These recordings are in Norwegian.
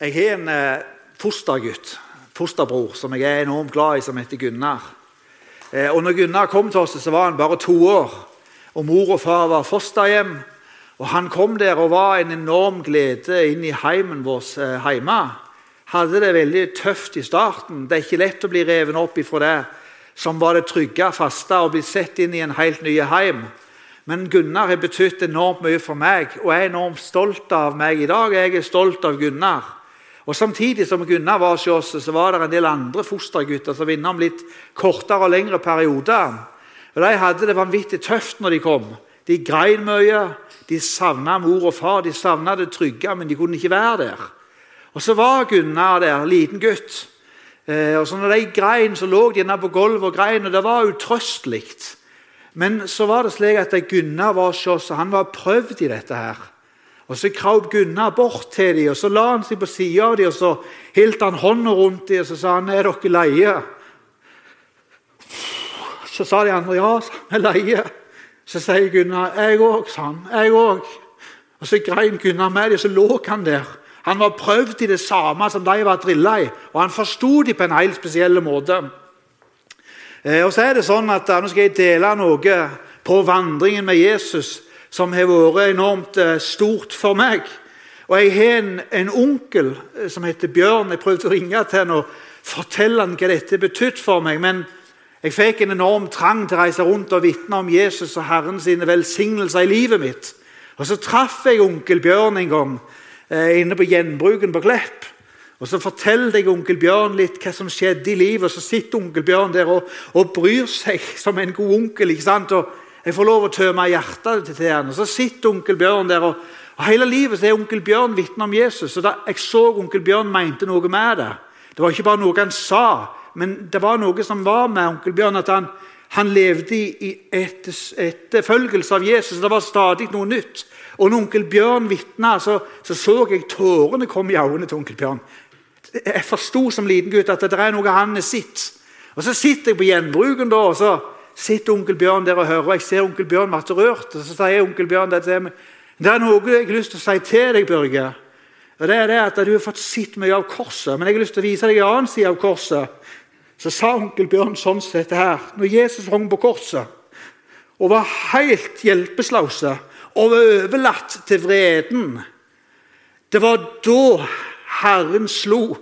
Jeg har en eh, fostergutt, fosterbror, som jeg er enormt glad i, som heter Gunnar. Eh, og når Gunnar kom til oss, så var han bare to år. Og Mor og far var fosterhjem. Og Han kom der og var en enorm glede inn i heimen vår eh, hjemme. Hadde det veldig tøft i starten. Det er ikke lett å bli revet opp ifra det som var det trygge, faste, og bli sett inn i en helt ny heim. Men Gunnar har betydd enormt mye for meg, og er enormt stolt av meg i dag. Jeg er stolt av Gunnar. Og Samtidig som Gunnar var hos oss, så var det en del andre fostergutter som var innom litt kortere og lengre perioder. Og De hadde det vanvittig tøft når de kom. De grein mye, de savna mor og far, de savna det trygge, men de kunne ikke være der. Og Så var Gunnar der, liten gutt. Eh, og så Når de grein, så lå de på gulvet og grein, og det var utrøstelig. Men så var det slik at Gunnar var hos oss, og han var prøvd i dette. her. Og Så kraup Gunnar bort til dem, og så la han seg på sida av dem, og så hilt han hånda rundt dem og så sa han, er dere leie. Så sa de andre ja, vi er leie. Så sier Gunnar jeg òg, sa han. Jeg òg. Og Så grein Gunnar med dem, og så lå han der. Han var prøvd i det samme som de var drilla i, og han forsto dem på en helt spesiell måte. Eh, og så er det sånn at Nå skal jeg dele noe på vandringen med Jesus som har vært enormt eh, stort for meg. Og Jeg har en, en onkel eh, som heter Bjørn. Jeg prøvde å ringe til han og fortelle han hva dette betydde for meg. Men jeg fikk en enorm trang til å reise rundt og vitne om Jesus og Herren sine velsignelser i livet mitt. Og Så traff jeg onkel Bjørn en gang eh, inne på gjenbruken på Klepp. Og Så forteller jeg onkel Bjørn litt hva som skjedde i livet. og Så sitter onkel Bjørn der og, og bryr seg som en god onkel. ikke sant? Og jeg får lov å tømme hjertet til han. Og Så sitter onkel Bjørn der, og, og hele livet så er onkel Bjørn vitne om Jesus. Og da Jeg så onkel Bjørn mente noe med det. Det var ikke bare noe han sa, men det var noe som var med onkel Bjørn. at han, han levde i etterfølgelse av Jesus. Det var stadig noe nytt. Og når onkel Bjørn vitna, så, så, så jeg tårene komme i øynene til onkel Bjørn. Jeg forsto som liten gutt at det er noe han er sitt. Og Så sitter jeg på gjenbruken da, og så sitter onkel Bjørn der og hører, og jeg ser onkel Bjørn blir rørt. og Så sier onkel Bjørn det til meg. Det er noe jeg har lyst til å si til deg, Børge. Og det er det at Du har fått sett mye av korset, men jeg har lyst til å vise deg en annen side av korset. Så sa onkel Bjørn sånn som dette her. Når Jesus hang på korset og var helt hjelpeløse og var overlatt til vreden Det var da Herren slo.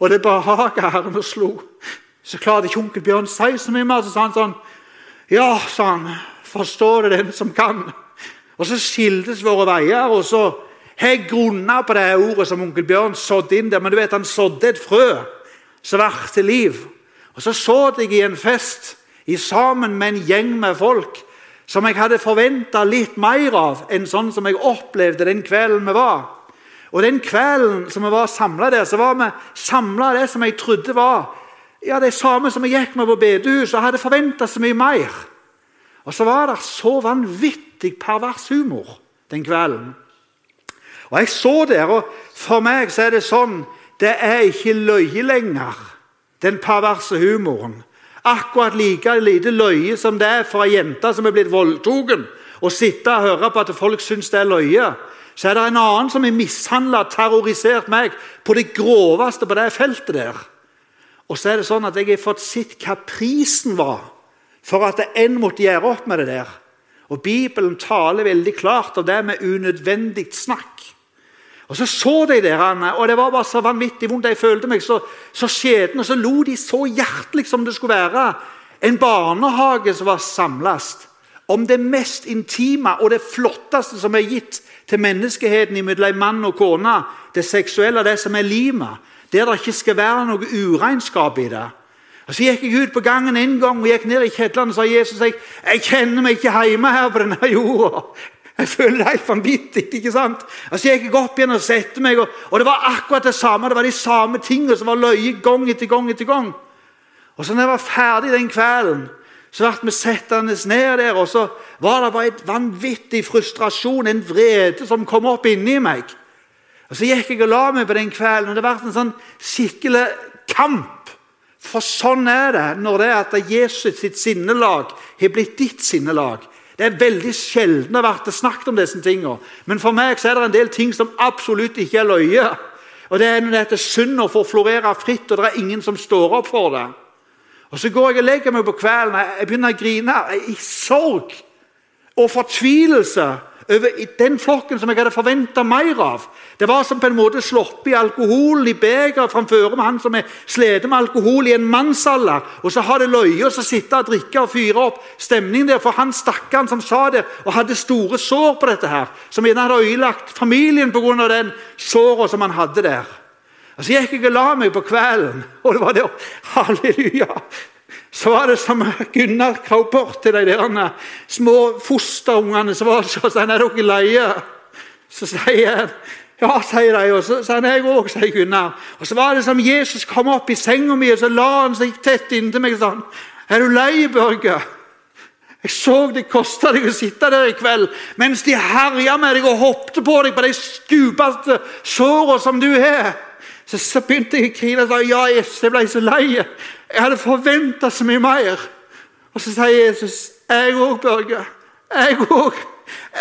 Og det behaga Herren å slo. Så klarte ikke onkel Bjørn å si så mye mer. Så sa han sånn ja, sa han, forstår det den som kan. Og Så skiltes våre veier. og så har jeg grunna på det ordet som onkel Bjørn sådde inn der. Men du vet, han sådde et frø som ble til liv. Og Så så jeg i en fest i sammen med en gjeng med folk som jeg hadde forventa litt mer av enn sånn som jeg opplevde den kvelden vi var. Og Den kvelden som vi var samla der, så var vi samla det som jeg trodde var ja, det samme som jeg gikk med på bedehuset hadde forventa så mye mer. Og så var det så vanvittig pervers humor den kvelden. Og jeg så der, og for meg så er det sånn Det er ikke løye lenger, den perverse humoren. Akkurat like lite løye som det er for ei jente som er blitt voldtatt, å sitte og høre på at folk syns det er løye. Så er det en annen som har mishandla og terrorisert meg på det groveste på det feltet der. Og så er det sånn at jeg har fått sett hva prisen var for at en måtte gjøre opp med det der. Og Bibelen taler veldig klart om det med unødvendig snakk. Og Så så de der, og det var bare så vanvittig vondt. Jeg følte meg så, så skjeden, og så lo de så hjertelig som det skulle være. En barnehage som var samlast om det mest intime og det flotteste som er gitt til menneskeheten mellom mann og kone. Det seksuelle, det som er limet der det ikke skal være noe uregnskap i det. Og Så gikk jeg ut på gangen en gang og gikk ned i kjelleren og sa Jesus, jeg, jeg kjenner meg ikke hjemme her på denne jorda. Jeg føler det helt vanvittig. ikke sant? Og Så gikk jeg opp igjen og satte meg, og, og, det var akkurat det samme. Det var de samme tingene som var løye gang etter gang. etter gang. Og så når jeg var ferdig den kvelden, så ble vi sittende ned der, og så var det bare et vanvittig frustrasjon, en vrede, som kom opp inni meg. Og Så gikk jeg og la meg på den kvelden, og det ble en sånn skikkelig kamp. For sånn er det når det er at Jesus sitt sinnelag har blitt ditt sinnelag. Det er veldig sjelden det har snakket om disse tingene. Men for meg så er det en del ting som absolutt ikke er løye. Og det er når dette å får florere fritt, og det er ingen som står opp for det. Og Så går jeg og legger meg på kvelden jeg begynner å grine i sorg og fortvilelse over den flokken som jeg hadde forventa mer av. Det var som på en måte slått i alkoholen i begeret framfor med han som er slitt med alkohol i en mannsalder. Og så har det løyet å sitte og drikke og fyre opp stemning der for han stakkaren som sa det og hadde store sår på dette her. Som gjerne hadde ødelagt familien pga. den såra som han hadde der. Og Så gikk jeg og la meg på kvelden, og det var det Halleluja! Så var det som Gunnar krøp bort til de der små fosterungene som var så sa han, er dere leie. Så sier han ja, sier de. Og så sier han jeg òg, sier Gunnar. Og så var det som Jesus kom opp i senga mi og så la han seg tett inntil meg han, er du lei, Børge? Jeg så det kosta deg å sitte der i kveld mens de herja med deg og hoppet på deg på de stupeste såra som du har. Så, så begynte jeg å grine og sa ja, Jesus, jeg ble så lei. Jeg hadde forventa så mye mer. Og så sier Jesus, 'Jeg òg, Børge. Jeg òg.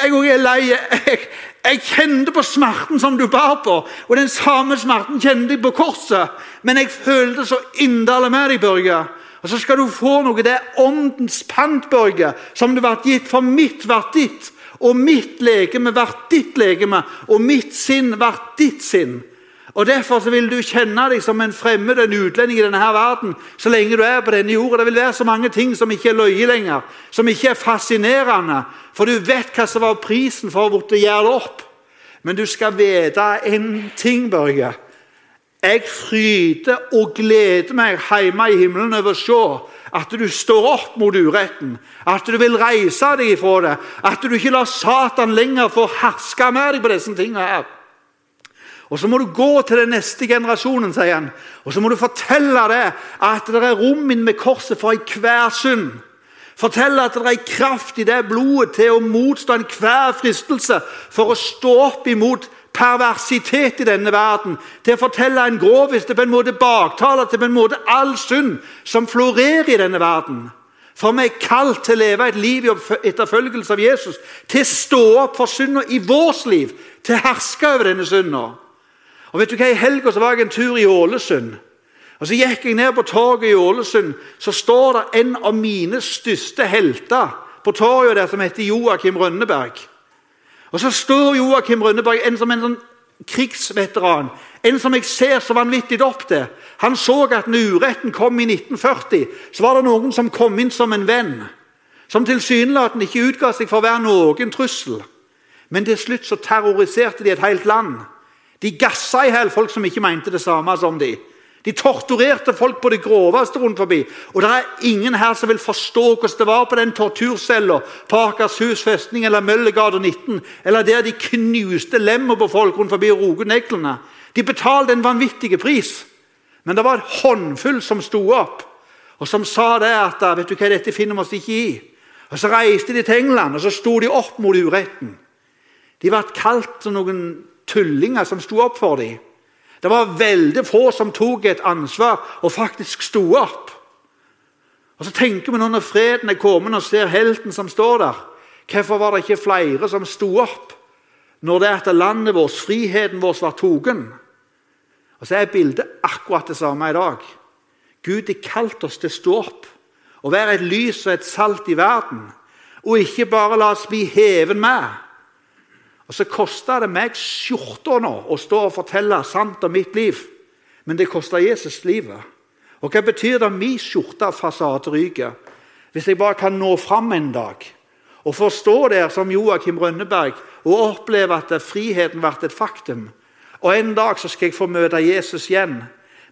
Jeg òg er lei. Jeg, jeg kjente på smerten som du bar på, og den samme smerten kjente jeg på korset. Men jeg følte så inderlig med deg, Børge. Og så skal du få noe. Det er åndens pant, Børge, som det ble gitt, for mitt ble ditt. Og mitt legeme ble ditt legeme, og mitt sinn ble ditt sinn. Og Derfor så vil du kjenne deg som en fremmed en utlending i denne her verden så lenge du er på denne jorda. Det vil være så mange ting som ikke er løye lenger, som ikke er fascinerende. For du vet hva som var prisen for å gjøre det opp. Men du skal vite en ting, Børge. Jeg fryder og gleder meg hjemme i himmelen over å se at du står opp mot uretten, at du vil reise deg ifra det, at du ikke lar Satan lenger få herske med deg på disse tingene her. Og Så må du gå til den neste generasjonen, sier han. Og så må du fortelle det, at det er rom inne med korset for enhver synd. Fortelle at det er kraft i det blodet til å motstå enhver fristelse for å stå opp imot perversitet i denne verden. Til å fortelle en grovis, til på en måte baktale til på en måte all synd som florerer i denne verden. For vi er kalt til å leve et liv i etterfølgelse av Jesus. Til å stå opp for synda i vårt liv. Til å herske over denne synda. Og vet du hva, I helga var jeg en tur i Ålesund. Og Så gikk jeg ned på torget i Ålesund. Så står det en av mine største helter på torget der som heter Joakim Rønneberg. Og Så står Joakim Rønneberg en som en sånn krigsveteran. En som jeg ser så vanvittig opp til. Han så at når uretten kom i 1940, så var det noen som kom inn som en venn. Som tilsynelatende ikke utga seg for å være noen trussel. Men til slutt så terroriserte de et helt land. De gassa i hjel folk som ikke mente det samme som de. De torturerte folk på det groveste rundt forbi. Og det er ingen her som vil forstå hvordan det var på den torturcella på Akershus festning eller Møllergata 19, eller der de knuste lemmer på folk rundt forbi Rogeneglene. De betalte en vanvittig pris. Men det var et håndfull som sto opp, og som sa det at vet du hva, dette finner vi oss ikke i. Og Så reiste de til England og så sto de opp mot uretten. De ble kalt noen tullinger som sto opp for dem. Det var veldig få som tok et ansvar og faktisk sto opp. Og Så tenker vi nå når freden er kommet og ser helten som står der, hvorfor var det ikke flere som sto opp når det etter landet vårt, friheten vår, var tatt? Og Så er bildet akkurat det samme i dag. Gud har kalt oss til å stå opp og være et lys og et salt i verden. Og ikke bare la oss bli heven med, og Så kosta det meg skjorta nå å stå og fortelle sant om mitt liv. Men det kosta Jesus livet. Og hva betyr det min skjortefasade ryker? Hvis jeg bare kan nå fram en dag og forstå der som Joakim Rønneberg og oppleve at friheten ble et faktum. Og En dag så skal jeg få møte Jesus igjen.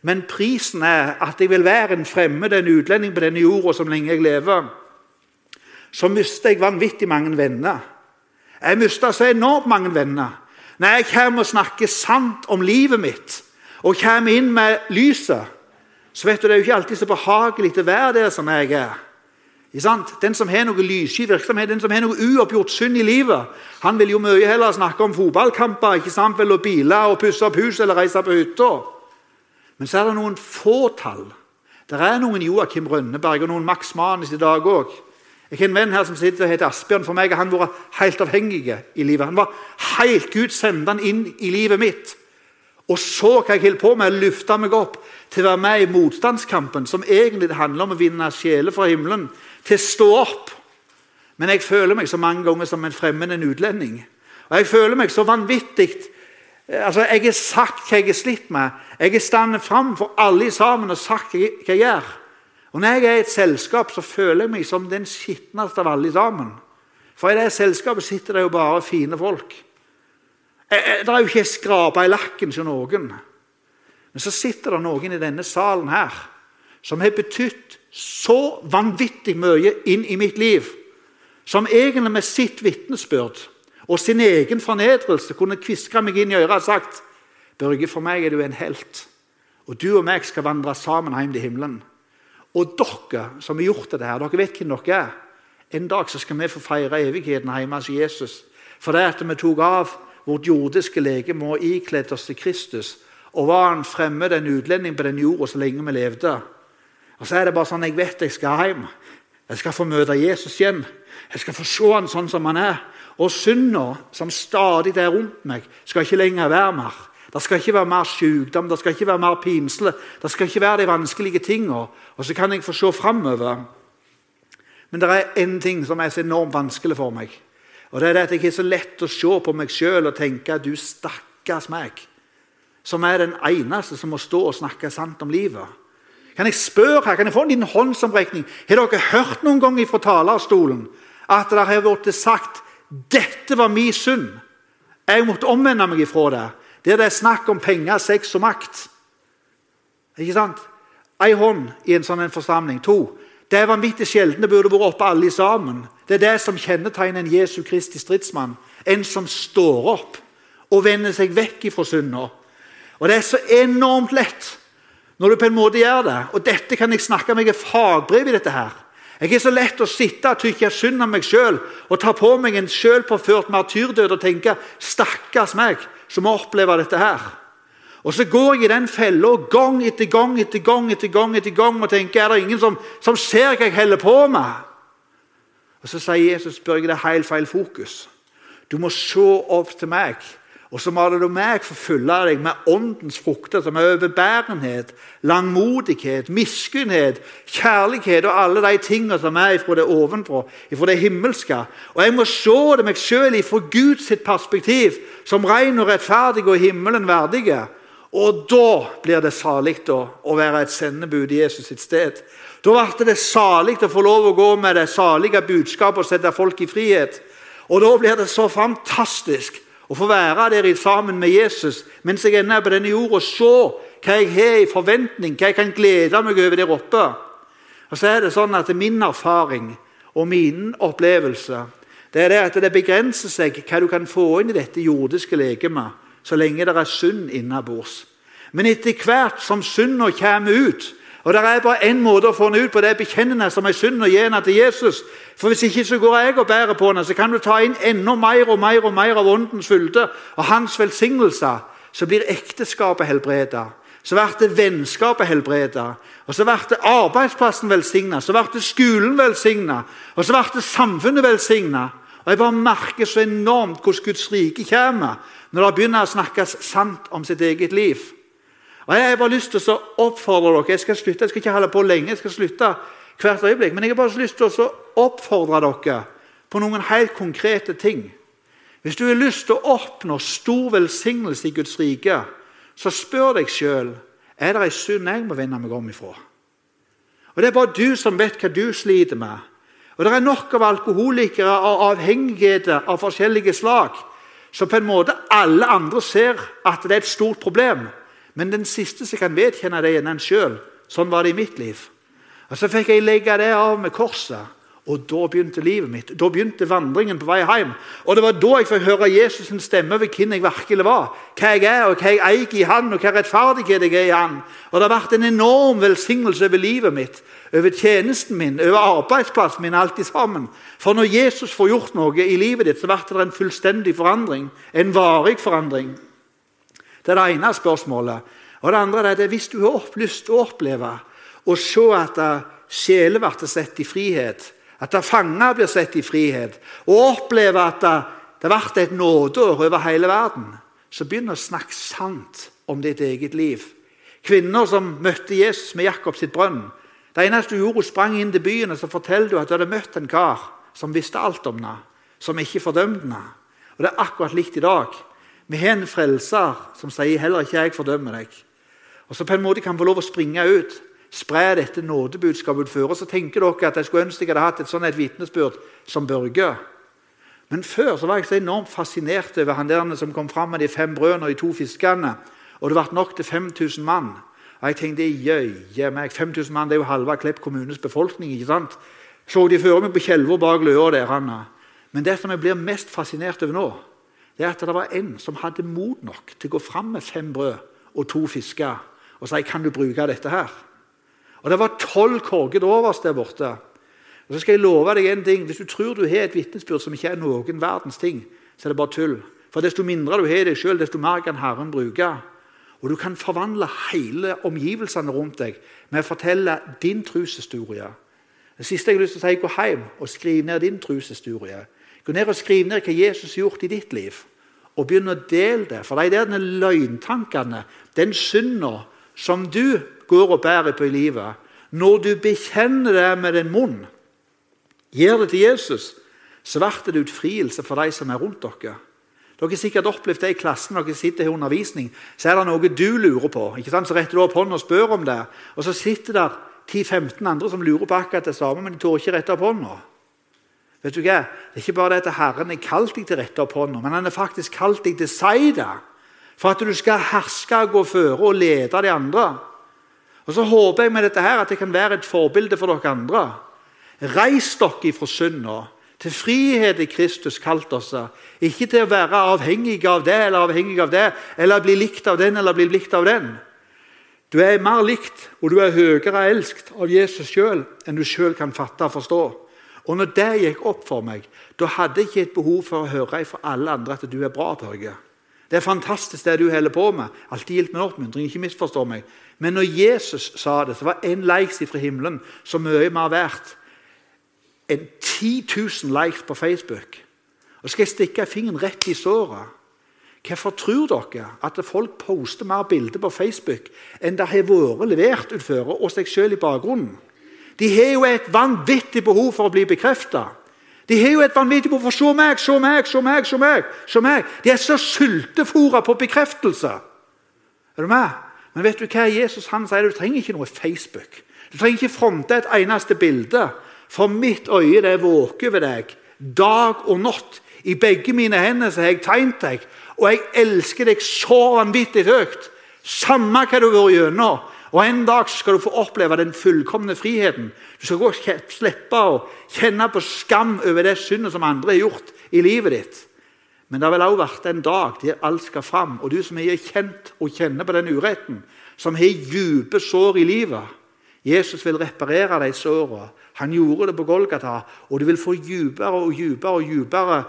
Men prisen er at jeg vil være en fremmed, en utlending på denne jorda som lenge jeg lever. Så mister jeg vanvittig mange venner. Jeg mista så enormt mange venner. Når jeg kommer og snakker sant om livet mitt og kommer inn med lyset, så vet du, det er jo ikke alltid så behagelig å være der som jeg er. Den som har noe lyssky virksomhet, den som har noe uoppgjort synd i livet, han vil jo mye heller snakke om fotballkamper ikke sant, vel, og biler og pusse opp hus eller reise på hytta. Men så er det noen fåtall. Det er noen Joakim Rønneberg og noen Max Manus i dag òg jeg har en venn her som sitter og heter Asbjørn. For meg har han vært helt avhengig i livet. Han var helt Gud sendte han inn i livet mitt. og så hva jeg holdt på med, løfta meg opp til å være med i motstandskampen, som egentlig handler om å vinne sjeler fra himmelen, til å stå opp. Men jeg føler meg så mange ganger som en fremmed en utlending. Og jeg føler meg så vanvittig altså Jeg har sagt hva jeg har slitt med. Jeg har stått fram for alle sammen og sagt hva jeg gjør. Og Når jeg er i et selskap, så føler jeg meg som den skitneste av alle sammen. For i det selskapet sitter det jo bare fine folk. Det er jo ikke skrapa i lakken til noen. Men så sitter det noen i denne salen her som har betydd så vanvittig mye inn i mitt liv. Som egentlig med sitt vitnesbyrd og sin egen fornedrelse kunne kviske meg inn i øret og sagt Børge, for meg er du en helt. Og du og meg skal vandre sammen hjem til himmelen. Og dere som har gjort dette, her, dere vet hvem dere er. En dag så skal vi få feire evigheten hjemme hos Jesus. For det at vi tok av vårt jordiske legeme og ikledde oss til Kristus og var han fremmed, en utlending på den jorda så lenge vi levde. Og så er det bare sånn jeg vet jeg skal hjem. Jeg skal få møte Jesus igjen. Jeg skal få se han sånn som han er. Og synda som stadig er rundt meg, skal ikke lenger være mer. Det skal ikke være mer sykdom, det skal ikke være mer pinsle. Det skal ikke være de vanskelige tingene. Og så kan jeg få se framover. Men det er én ting som er så enormt vanskelig for meg. Og det er at jeg er så lett å se på meg sjøl og tenke at du stakkars meg, som er den eneste som må stå og snakke sant om livet. Kan jeg spørre her, kan jeg få en liten håndsomrekning? Har dere hørt noen gang fra talerstolen at det har blitt sagt dette var min synd? Jeg måtte omvende meg ifra det. Der det er snakk om penger, sex og makt. Ikke sant? Ei hånd i en sånn forsamling. To. Det er vanvittig sjelden. Det burde vært oppe alle sammen. Det er det som kjennetegner en Jesu Kristi stridsmann. En som står opp og vender seg vekk ifra synda. Og det er så enormt lett når du på en måte gjør det. Og dette kan jeg snakke med meg fagbrev i dette her. Jeg er så lett å sitte og tykke synd om meg sjøl og ta på meg en sjølpåført martyrdød og tenke 'stakkars meg' som må oppleve dette her. Og Så går jeg i den fella gang etter gang etter gang etter gang, etter gang og tenker er det ingen som, som ser hva jeg holder på med. Og Så sier Jesus Børge, det er helt feil fokus. Du må se opp til meg. Og så må du meg forfylle deg med åndens frukter, som er overbærenhet, langmodighet, miskunnhet, kjærlighet og alle de tingene som er ifra det ovenfra, ifra det himmelske. Og jeg må se det meg sjøl ifra Guds perspektiv, som ren og rettferdig og himmelen verdige. Og da blir det salig å være et sendebud i Jesus sitt sted. Da ble det salig å få lov å gå med det salige budskapet og sette folk i frihet. Og da blir det så fantastisk å få være der sammen med Jesus mens jeg ennå er på denne jorda, og se hva jeg har i forventning, hva jeg kan glede meg over der oppe. Og så er det sånn at Min erfaring og min opplevelse det er det at det begrenser seg hva du kan få inn i dette jordiske legemet så lenge det er synd innabords. Men etter hvert som synda kommer ut, og Det er bare én måte å få den ut på, det er bekjennende som er synd og gi den til Jesus. For Hvis ikke så går jeg og bærer på den, så kan du ta inn enda mer og mer og mer av åndens fylde og hans velsignelser. Så blir ekteskapet helbredet. Så blir vennskapet helbredet. Og så blir arbeidsplassen velsignet. Så blir skolen velsignet. Og så blir samfunnet velsignet. Og jeg bare merker så enormt hvordan Guds rike kommer når det begynner å snakkes sant om sitt eget liv. Og Jeg har bare lyst til å oppfordre dere Jeg skal slutte, jeg skal ikke holde på lenge, jeg skal slutte hvert øyeblikk. Men jeg har bare lyst til å oppfordre dere på noen helt konkrete ting. Hvis du har lyst til å oppnå stor velsignelse i Guds rike, så spør deg sjøl er det ei synd jeg må vende meg om ifra. Og Det er bare du som vet hva du sliter med. Og Det er nok av alkoholikere og avhengigheter av forskjellige slag som på en måte alle andre ser at det er et stort problem. Men den siste som kan vedkjenne det, er en sjøl. Sånn var det i mitt liv. Og Så fikk jeg legge det av med korset. Og da begynte livet mitt. Da begynte vandringen på vei hjem. Og Det var da jeg fikk høre Jesus' stemme over hvem jeg virkelig var. Hva jeg er, og hva jeg eier i Han, og hva rettferdighet jeg er i Han. Og Det har vært en enorm velsignelse over livet mitt, over tjenesten min, over arbeidsplassen min, alltid sammen. For når Jesus får gjort noe i livet ditt, så blir det en fullstendig forandring. En varig forandring. Det er det ene spørsmålet. Og det andre er at hvis du har lyst til å oppleve å se at sjeler blir satt i frihet, at fanger blir satt i frihet, og oppleve at det blir et nådeår over hele verden, så begynn å snakke sant om ditt eget liv. Kvinner som møtte Jesus med Jakob sitt brønn. Det eneste hun gjorde, hun sprang inn til byen og så forteller du at du hadde møtt en kar som visste alt om henne, som ikke fordømte henne. Og Det er akkurat likt i dag. Vi har en frelser som sier 'heller ikke jeg fordømmer deg'. Og så på en måte kan få lov å springe ut, spre dette nådebudskapet utfor. så tenker dere at jeg skulle ønske jeg hadde hatt et sånt et vitnesbyrd som Børge. Men før så var jeg så enormt fascinert over han der som kom fram med de fem brødene og de to fiskene. Og det ble nok til 5000 mann. Og jeg tenkte jøye meg, 5000 mann det er jo halve Klepp kommunes befolkning. ikke sant? Så de før meg på Kjelvor bak løa der. han. Men det som jeg blir mest fascinert over nå, det er at det var en som hadde mot nok til å gå fram med fem brød og to fisker og si kan du bruke dette her. Og Det var tolv korget overst der borte. Og så skal jeg love deg en ting. Hvis du tror du har et vitnesbyrd som ikke er noen verdens ting, så er det bare tull. For Desto mindre du har deg sjøl, desto mer kan Herren bruke. Og Du kan forvandle hele omgivelsene rundt deg med å fortelle din troshistorie. Det siste jeg har lyst til å si, Gå hjem og skriv ned din troshistorie. Gå ned og Skriv ned hva Jesus har gjort i ditt liv, og begynn å dele det. For de der løgntankene, den synda som du går og bærer på i livet, når du bekjenner det med din munn, gir det til Jesus, så blir det utfrielse for de som er rundt dere. Dere har sikkert opplevd det i klassen dere sitter i undervisning. Så er det noe du lurer på. ikke sant? Så retter du opp hånden og spør om det. Og så sitter der 10-15 andre som lurer på akkurat det samme, men de tør ikke rette opp hånda. Vet du hva? Det er ikke bare det at Herren er kalt deg til rette opp hånda, men han er faktisk kalt deg til det. For at du skal herske, gå føre og lede de andre. Og Så håper jeg med dette her at det kan være et forbilde for dere andre. Reis dere ifra synda til frihet i Kristus kalt oss. Ikke til å være avhengig av det eller avhengig av det, eller bli likt av den eller bli likt av den. Du er mer likt og du er høyere elsket av Jesus sjøl enn du sjøl kan fatte og forstå. Og når det gikk opp for meg, da hadde jeg ikke et behov for å høre fra alle andre at du er bra. Børge. Det er fantastisk det du holder på med. Alltid gilt med oppmuntring. ikke misforstå meg. Men når Jesus sa det, så var en likes fra himmelen så mye mer verdt enn 10 000 likes på Facebook. Og skal jeg stikke fingeren rett i såret Hvorfor tror dere at folk poster mer bilder på Facebook enn det har vært levert utføre, og seg selv i bakgrunnen? De har jo et vanvittig behov for å bli bekrefta. De har jo et vanvittig behov for 'se meg, se meg, se meg'. se meg, se meg. De er så sultefòra på bekreftelse. Er du med? Men vet du hva Jesus han sier? Du trenger ikke noe Facebook. Du trenger ikke fronte et eneste bilde. For mitt øye det er våke ved deg dag og natt. I begge mine hender har jeg tegnet deg, og jeg elsker deg så vanvittig høyt. Samme hva du vært gjennom. Og En dag skal du få oppleve den fullkomne friheten. Du skal gå og slippe å kjenne på skam over det syndet som andre har gjort i livet ditt. Men det vil også vært en dag der alt skal fram. Og du som har kjent og kjenner på den uretten, som har dype sår i livet Jesus vil reparere de sårene. Han gjorde det på Golgata, og du vil få dypere og dypere og dypere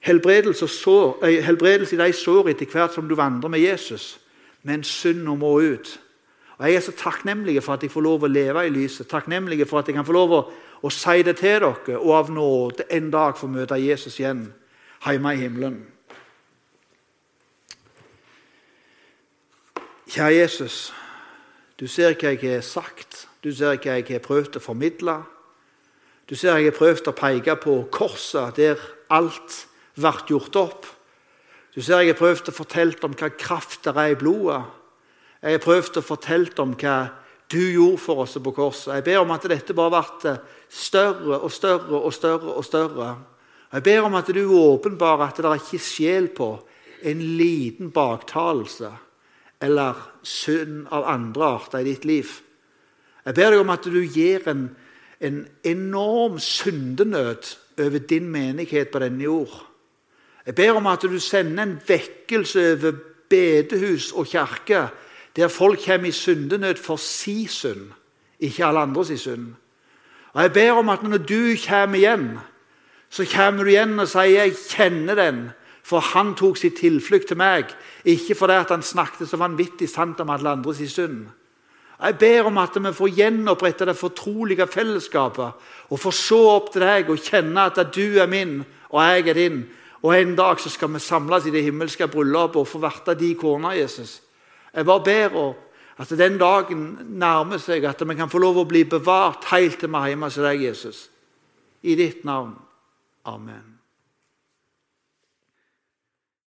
helbredelse, eh, helbredelse i de sår etter hvert som du vandrer med Jesus. Men synda må ut. Og Jeg er så takknemlig for at jeg får lov å leve i lyset, takknemlig for at jeg kan få lov å, å si det til dere, og av nåde en dag få møte Jesus igjen hjemme i himmelen. Kjære Jesus, du ser hva jeg har sagt, du ser hva jeg har prøvd å formidle. Du ser jeg har prøvd å peke på korset, der alt ble gjort opp. Du ser Jeg har prøvd å fortelle om hva kraft det er i blodet. Jeg har prøvd å fortelle om hva du gjorde for oss på korset. Jeg ber om at dette bare ble større og større og større. og større. Jeg ber om at du åpenbarer at det er ikke sjel på en liten baktalelse eller synd av andre arter i ditt liv. Jeg ber deg om at du gir en, en enorm syndenød over din menighet på denne jord. Jeg ber om at du sender en vekkelse over bedehus og kirke, der folk kommer i syndenød for si synd, ikke alle andres synd. Og Jeg ber om at når du kommer igjen, så kommer du igjen og sier 'jeg kjenner den', for han tok sitt tilflukt til meg, ikke fordi han snakket så vanvittig sant om alle andres synd. Jeg ber om at vi får gjenopprette det fortrolige fellesskapet og får se opp til deg og kjenne at du er min og jeg er din, og En dag så skal vi samles i det himmelske bryllupet og få verte de kona Jesus. Jeg bare ber om at den dagen nærmer seg, at vi kan få lov å bli bevart helt til vi er hjemme hos deg, Jesus. I ditt navn. Amen.